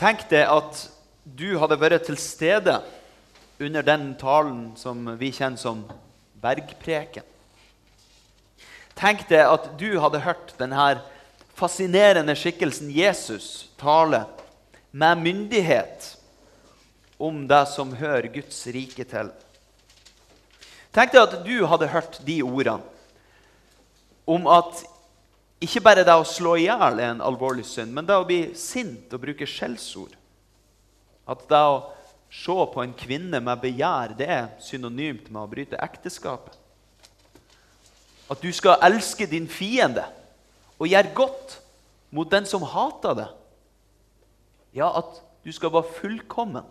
Tenk deg at du hadde vært til stede under den talen som vi kjenner som bergpreken. Tenk deg at du hadde hørt denne fascinerende skikkelsen Jesus tale med myndighet om det som hører Guds rike til. Tenk deg at du hadde hørt de ordene om at ikke bare det å slå i hjel er en alvorlig synd, men det å bli sint og bruke skjellsord. At det å se på en kvinne med begjær det er synonymt med å bryte ekteskapet. At du skal elske din fiende og gjøre godt mot den som hater det. Ja, at du skal være fullkommen,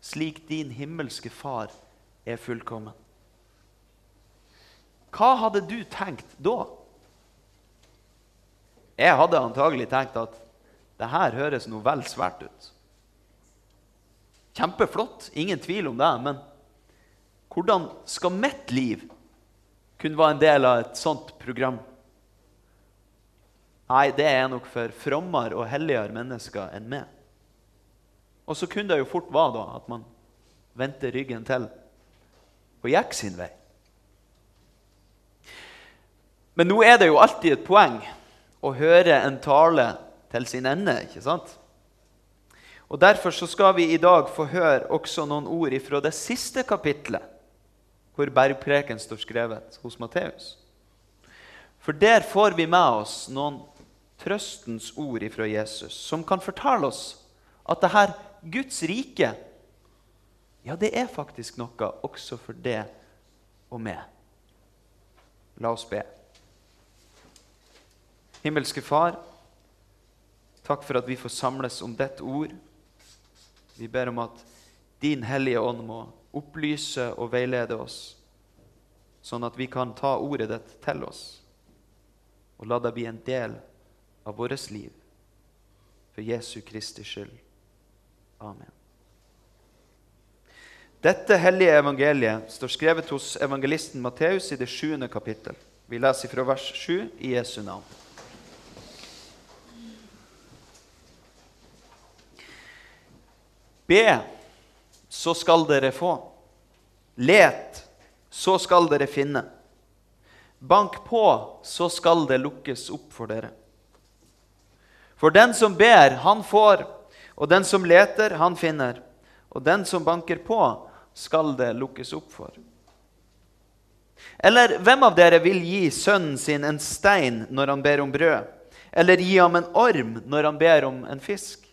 slik din himmelske far er fullkommen. Hva hadde du tenkt da? Jeg hadde antagelig tenkt at det her høres noe vel svært ut. Kjempeflott, ingen tvil om det, men hvordan skal mitt liv kunne være en del av et sånt program? Nei, det er nok for frommere og helligere mennesker enn meg. Og så kunne det jo fort være da at man vendte ryggen til og gikk sin vei. Men nå er det jo alltid et poeng å høre en tale til sin ende. ikke sant? Og Derfor så skal vi i dag få høre også noen ord fra det siste kapitlet, hvor bergpreken står skrevet hos Matteus. For der får vi med oss noen trøstens ord fra Jesus, som kan fortelle oss at det her Guds rike ja, det er faktisk noe også for det og meg. La oss be. Himmelske Far, takk for at vi får samles om ditt ord. Vi ber om at din Hellige Ånd må opplyse og veilede oss, sånn at vi kan ta ordet ditt til oss og la det bli en del av vårt liv. For Jesu Kristi skyld. Amen. Dette hellige evangeliet står skrevet hos evangelisten Matteus i det sjuende kapittel. Vi leser fra vers 7 i Jesu navn. Be, så skal dere få. Let, så skal dere finne. Bank på, så skal det lukkes opp for dere. For den som ber, han får, og den som leter, han finner. Og den som banker på, skal det lukkes opp for. Eller hvem av dere vil gi sønnen sin en stein når han ber om brød? Eller gi ham en orm når han ber om en fisk?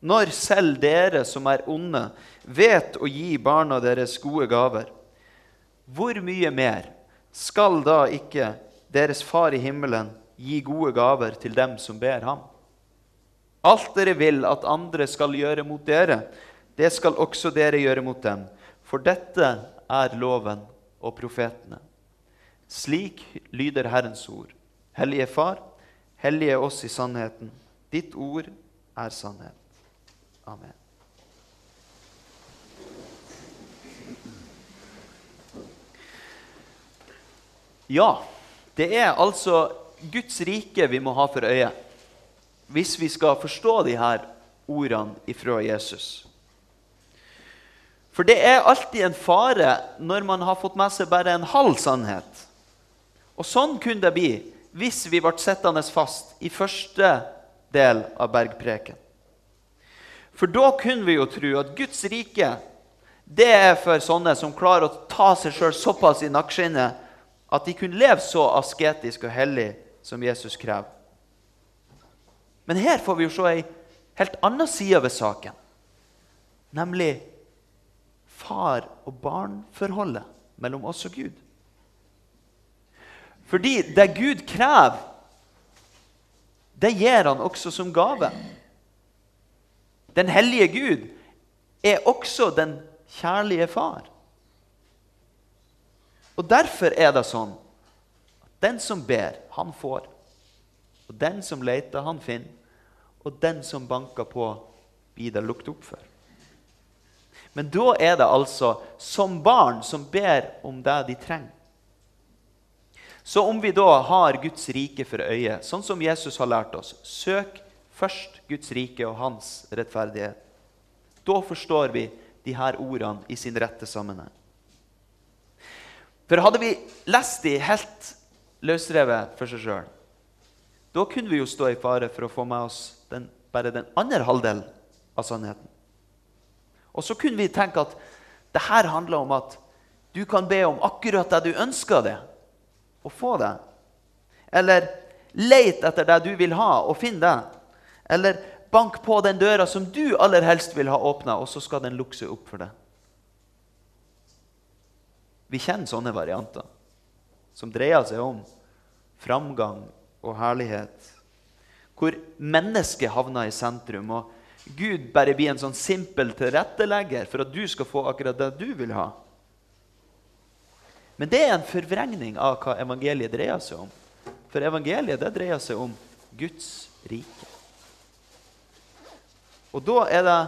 Når selv dere som er onde, vet å gi barna deres gode gaver, hvor mye mer skal da ikke deres Far i himmelen gi gode gaver til dem som ber ham? Alt dere vil at andre skal gjøre mot dere, det skal også dere gjøre mot dem. For dette er loven og profetene. Slik lyder Herrens ord. Hellige Far, hellige oss i sannheten. Ditt ord er sannhet. Amen. Ja, det er altså Guds rike vi må ha for øye hvis vi skal forstå de her ordene ifra Jesus. For det er alltid en fare når man har fått med seg bare en halv sannhet. Og sånn kunne det bli hvis vi ble sittende fast i første del av bergpreken. For da kunne vi jo tro at Guds rike det er for sånne som klarer å ta seg sjøl såpass i nakkeskinnet at de kunne leve så asketisk og hellig som Jesus krever. Men her får vi jo se ei helt anna side ved saken, nemlig far- og barn-forholdet mellom oss og Gud. Fordi det Gud krever, det gir han også som gave. Den hellige Gud er også den kjærlige far. Og Derfor er det sånn at den som ber, han får. Og den som leter, han finner. Og den som banker på, blir det lukket opp for. Men da er det altså som barn som ber om det de trenger. Så om vi da har Guds rike for øye, sånn som Jesus har lært oss, søk først Guds rike og hans rettferdighet. Da forstår vi de her ordene i sin rette sammenheng. For hadde vi lest de helt løsrevet for seg sjøl, da kunne vi jo stå i fare for å få med oss den, bare den andre halvdelen av sannheten. Og så kunne vi tenke at det her handler om at du kan be om akkurat det du ønsker det, og få det. Eller leit etter det du vil ha, og finn det. Eller bank på den døra som du aller helst vil ha åpna, og så skal den lukke seg opp for deg. Vi kjenner sånne varianter som dreier seg om framgang og herlighet. Hvor mennesket havner i sentrum, og Gud bare blir en sånn simpel tilrettelegger for at du skal få akkurat det du vil ha. Men det er en forvrengning av hva evangeliet dreier seg om. For evangeliet det dreier seg om Guds rike. Og da er det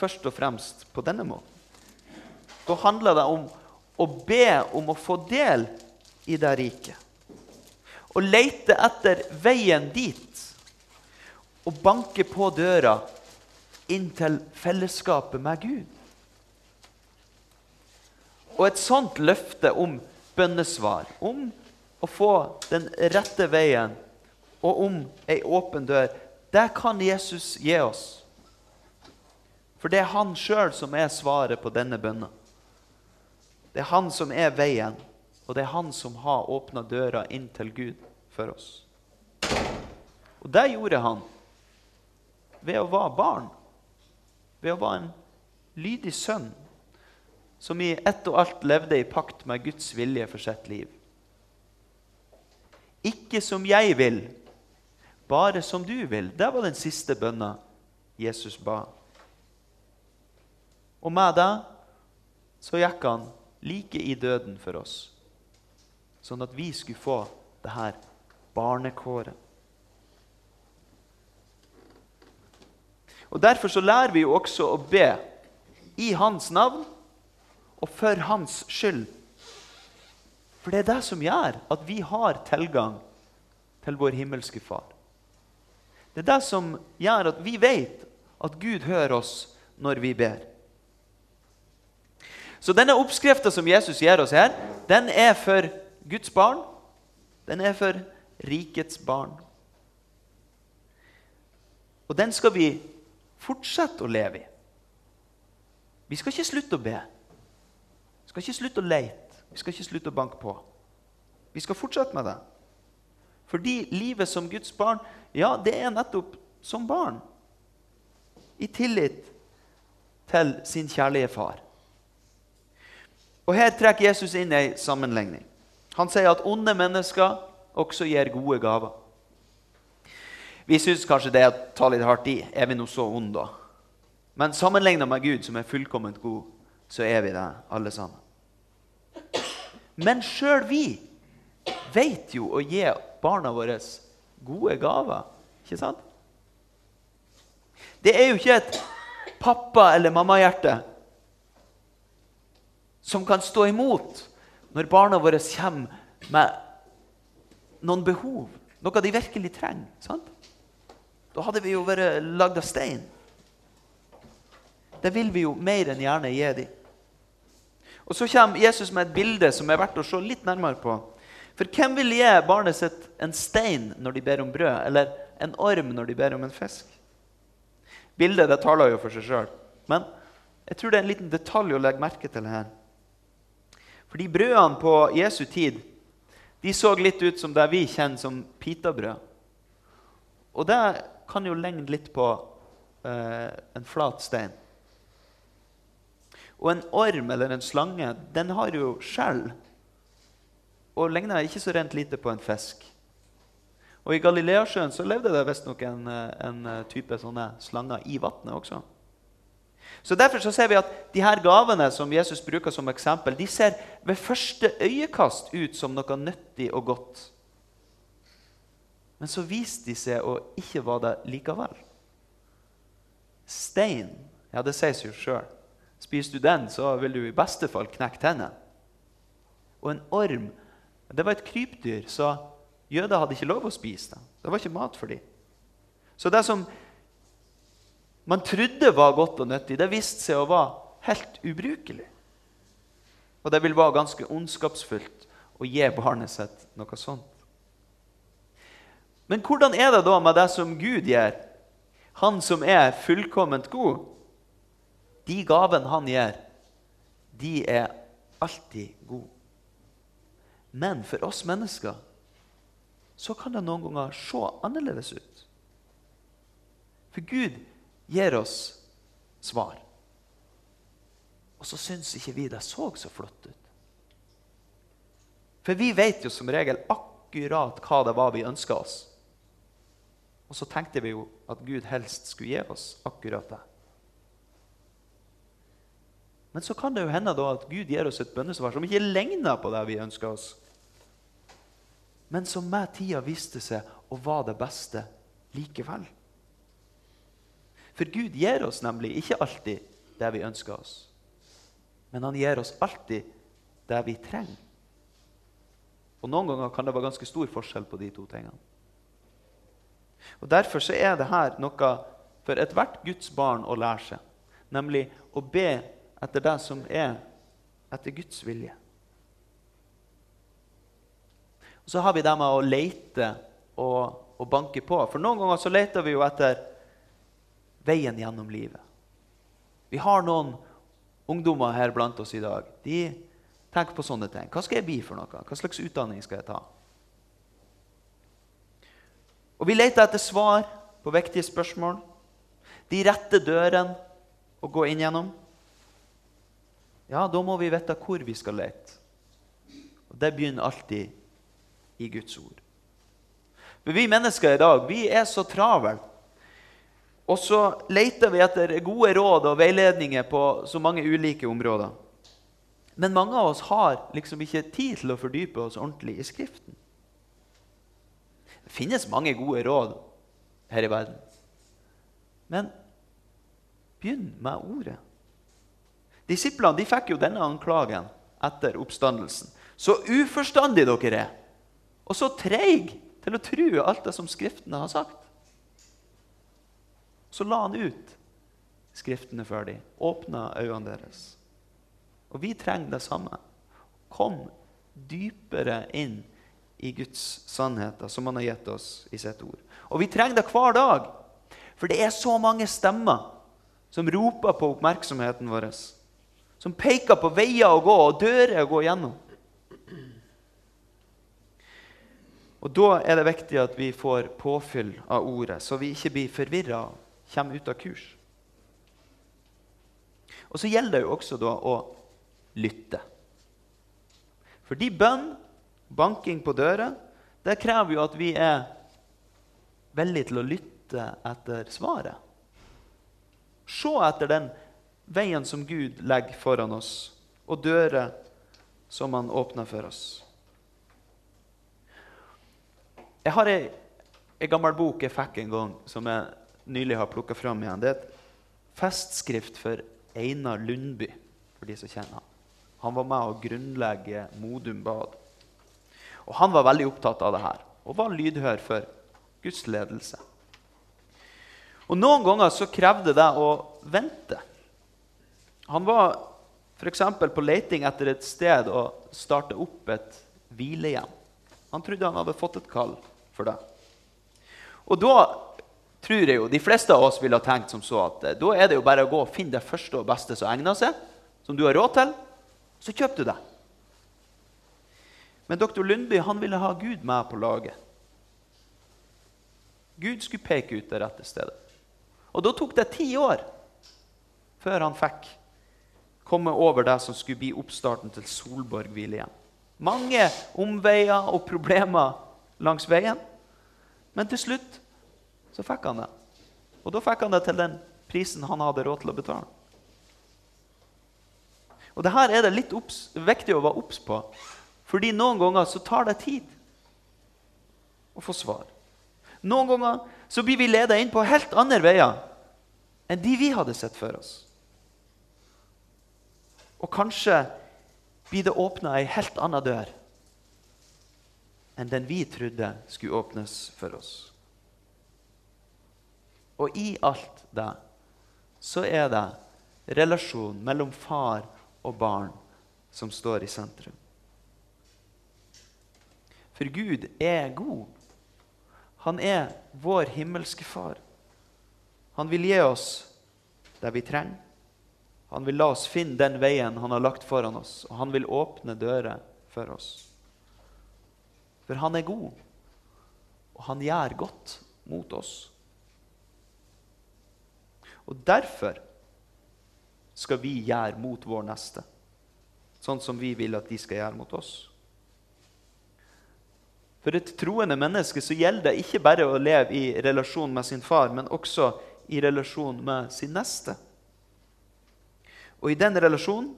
først og fremst på denne måten. Da handler det om å be om å få del i det riket. Å lete etter veien dit. Å banke på døra inn til fellesskapet med Gud. Og et sånt løfte om bønnesvar, om å få den rette veien og om ei åpen dør, det kan Jesus gi oss. For det er han sjøl som er svaret på denne bønna. Det er han som er veien, og det er han som har åpna døra inn til Gud for oss. Og det gjorde han ved å være barn, ved å være en lydig sønn som i ett og alt levde i pakt med Guds vilje for sitt liv. Ikke som jeg vil, bare som du vil. Det var den siste bønna Jesus ba. Og med det så gikk han like i døden for oss, sånn at vi skulle få det her barnekåret. Og Derfor så lærer vi jo også å be i hans navn og for hans skyld. For det er det som gjør at vi har tilgang til vår himmelske Far. Det er det som gjør at vi vet at Gud hører oss når vi ber. Så denne oppskrifta som Jesus gir oss her, den er for Guds barn. Den er for rikets barn. Og den skal vi fortsette å leve i. Vi skal ikke slutte å be Vi skal ikke slutte å leite. Vi skal ikke slutte å banke på. Vi skal fortsette med det. Fordi livet som Guds barn, ja, det er nettopp som barn. I tillit til sin kjærlige far. Og Her trekker Jesus inn ei sammenligning. Han sier at onde mennesker også gir gode gaver. Vi syns kanskje det er å ta litt hardt i. Er vi nå så onde, da? Men sammenligna med Gud, som er fullkomment god, så er vi det, alle sammen. Men sjøl vi vet jo å gi barna våre gode gaver. Ikke sant? Det er jo ikke et pappa- eller mammahjerte som kan stå imot når barna våre kommer med noen behov, noe de virkelig trenger. Sant? Da hadde vi jo vært lagd av stein. Det vil vi jo mer enn gjerne gi dem. Og Så kommer Jesus med et bilde som er verdt å se litt nærmere på. For hvem vil gi barnet sitt en stein når de ber om brød, eller en orm når de ber om en fisk? Bildet det taler jo for seg sjøl, men jeg tror det er en liten detalj å legge merke til her. Fordi brødene på Jesu tid de så litt ut som det vi kjenner som pitabrød. Og det kan jo ligne litt på eh, en flat stein. Og en orm eller en slange den har jo skjell og ligna ikke så rent lite på en fisk. Og I Galileasjøen så levde det visstnok en, en type sånne slanger i vannet også. Så Derfor så ser vi at de her gavene som Jesus bruker som eksempel, de ser ved første øyekast ut som noe nyttig og godt. Men så viste de seg å ikke være det likevel. Stein ja, det sies jo sjøl. Spiser du den, så vil du i beste fall knekke tennene. Og en orm det var et krypdyr, så jøder hadde ikke lov å spise det. Det var ikke mat for dem. Så det som man trodde var godt og nyttig, det viste seg å være helt ubrukelig. Og det vil være ganske ondskapsfullt å gi barnet sitt noe sånt. Men hvordan er det da med det som Gud gjør? Han som er fullkomment god. De gavene han gjør, de er alltid gode. Men for oss mennesker så kan det noen ganger se annerledes ut. For Gud gir oss svar. Og så syns ikke vi det så så flott ut. For vi vet jo som regel akkurat hva det var vi ønska oss. Og så tenkte vi jo at Gud helst skulle gi oss akkurat det. Men så kan det jo hende da at Gud gir oss et bønnesvar som ikke ligner på det vi ønsker oss. Men som med tida viste seg å være det beste likevel. For Gud gir oss nemlig ikke alltid det vi ønsker oss. Men han gir oss alltid det vi trenger. Og Noen ganger kan det være ganske stor forskjell på de to tingene. Og Derfor så er det her noe for ethvert Guds barn å lære seg, nemlig å be etter det som er etter Guds vilje. Og Så har vi det med å lete og, og banke på. For noen ganger så leter vi jo etter veien gjennom livet. Vi har noen ungdommer her blant oss i dag. De tenker på sånne ting. Hva skal jeg bli for noe? Hva slags utdanning skal jeg ta? Og vi leter etter svar på viktige spørsmål. De rette dørene å gå inn gjennom. Ja, da må vi vite hvor vi skal lete. Og Det begynner alltid i Guds ord. Men Vi mennesker i dag vi er så travle. Og så leter vi etter gode råd og veiledninger på så mange ulike områder. Men mange av oss har liksom ikke tid til å fordype oss ordentlig i Skriften. Det finnes mange gode råd her i verden. Men begynn med ordet. Disiplene de fikk jo denne anklagen etter oppstandelsen. Så uforstandige dere er, og så treig til å tro alt det som Skriftene har sagt. Så la han ut Skriftene for dem, åpna øynene deres. Og vi trenger det samme. Kom dypere inn i Guds sannheter, som han har gitt oss i sitt ord. Og vi trenger det hver dag. For det er så mange stemmer som roper på oppmerksomheten vår. Som peker på veier å gå og dører å gå gjennom. Og Da er det viktig at vi får påfyll av ordet, så vi ikke blir forvirra og kommer ut av kurs. Og Så gjelder det jo også da å lytte. Fordi bønn, banking på døra, det krever jo at vi er villige til å lytte etter svaret. Se etter den veien som Gud legger foran oss, og dører som Han åpner for oss. Jeg har ei, ei gammel bok jeg fikk en gang, som jeg nylig har plukka fram igjen. Det er et festskrift for Einar Lundby, for de som kjenner han. Han var med å grunnlegge Modum Bad. Og Han var veldig opptatt av det her og var lydhør for Guds ledelse. Og Noen ganger så krevde det å vente. Han var f.eks. på leiting etter et sted å starte opp et hvilehjem. Han trodde han hadde fått et kall for det. Og da tror jeg jo de fleste av oss ville ha tenkt som så at eh, da er det jo bare å gå og finne det første og beste som egner seg, som du har råd til, så kjøp du det. Men doktor Lundby han ville ha Gud med på laget. Gud skulle peke ut det rette stedet. Og da tok det ti år før han fikk komme over det som skulle bli oppstarten til Solborg hvilehjem. Mange omveier og problemer langs veien. Men til slutt så fikk han det. Og da fikk han det til den prisen han hadde råd til å betale. Og det her er det litt opps, viktig å være obs på, fordi noen ganger så tar det tid å få svar. Noen ganger så blir vi ledet inn på helt andre veier enn de vi hadde sett for oss. Og kanskje blir det åpna ei helt anna dør enn den vi trodde skulle åpnes for oss. Og i alt det så er det relasjon mellom far og barn som står i sentrum. For Gud er god. Han er vår himmelske far. Han vil gi oss det vi trenger. Han vil la oss finne den veien han har lagt foran oss, og han vil åpne dører for oss. For han er god, og han gjør godt mot oss. Og derfor skal vi gjøre mot vår neste, sånn som vi vil at de skal gjøre mot oss. For et troende menneske så gjelder det ikke bare å leve i relasjon med sin far, men også i relasjon med sin neste. Og i den relasjonen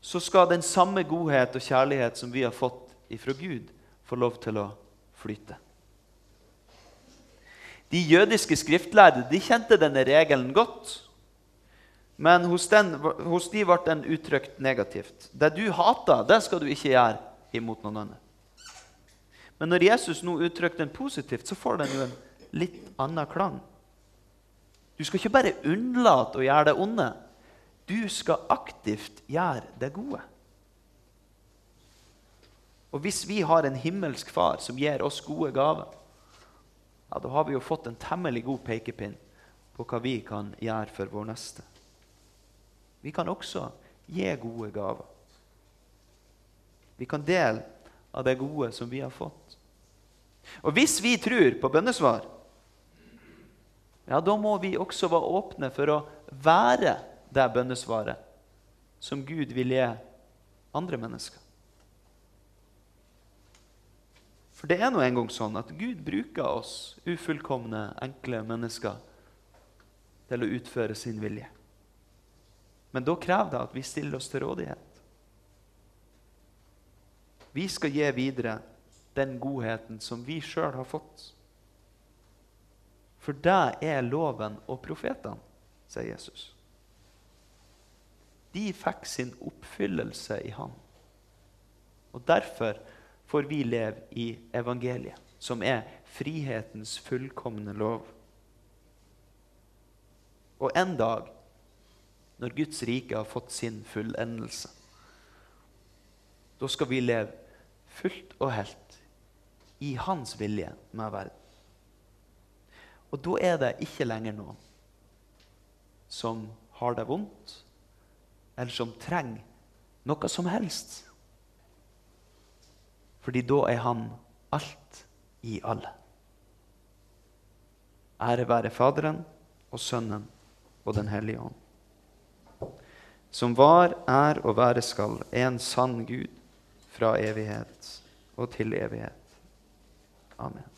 så skal den samme godhet og kjærlighet som vi har fått ifra Gud, få lov til å flyte. De jødiske skriftlærde de kjente denne regelen godt. Men hos, den, hos de ble den uttrykt negativt. Det du hater, det skal du ikke gjøre imot noen annen. Men når Jesus nå uttrykker den positivt, så får den jo en litt annen klang. Du skal ikke bare unnlate å gjøre det onde. Du skal aktivt gjøre det gode. Og hvis vi har en himmelsk far som gir oss gode gaver, ja, da har vi jo fått en temmelig god pekepinn på hva vi kan gjøre for vår neste. Vi kan også gi gode gaver. Vi kan dele av det gode som vi har fått. Og hvis vi tror på bønnesvar, ja, da må vi også være åpne for å være det bønnesvaret som Gud vil gi andre mennesker. For det er nå engang sånn at Gud bruker oss ufullkomne, enkle mennesker til å utføre sin vilje. Men da krever det at vi stiller oss til rådighet. Vi skal gi videre den godheten som vi sjøl har fått. For det er loven og profetene, sier Jesus. De fikk sin oppfyllelse i Han. Og Derfor får vi leve i evangeliet, som er frihetens fullkomne lov. Og en dag, når Guds rike har fått sin fullendelse, da skal vi leve fullt og helt i hans vilje med verden. Og da er det ikke lenger noen som har det vondt, eller som trenger noe som helst. Fordi da er han alt i alle. Ære være Faderen og Sønnen og Den hellige ånd. Som var, er og være skal, en sann Gud fra evighet og til evighet. Amen.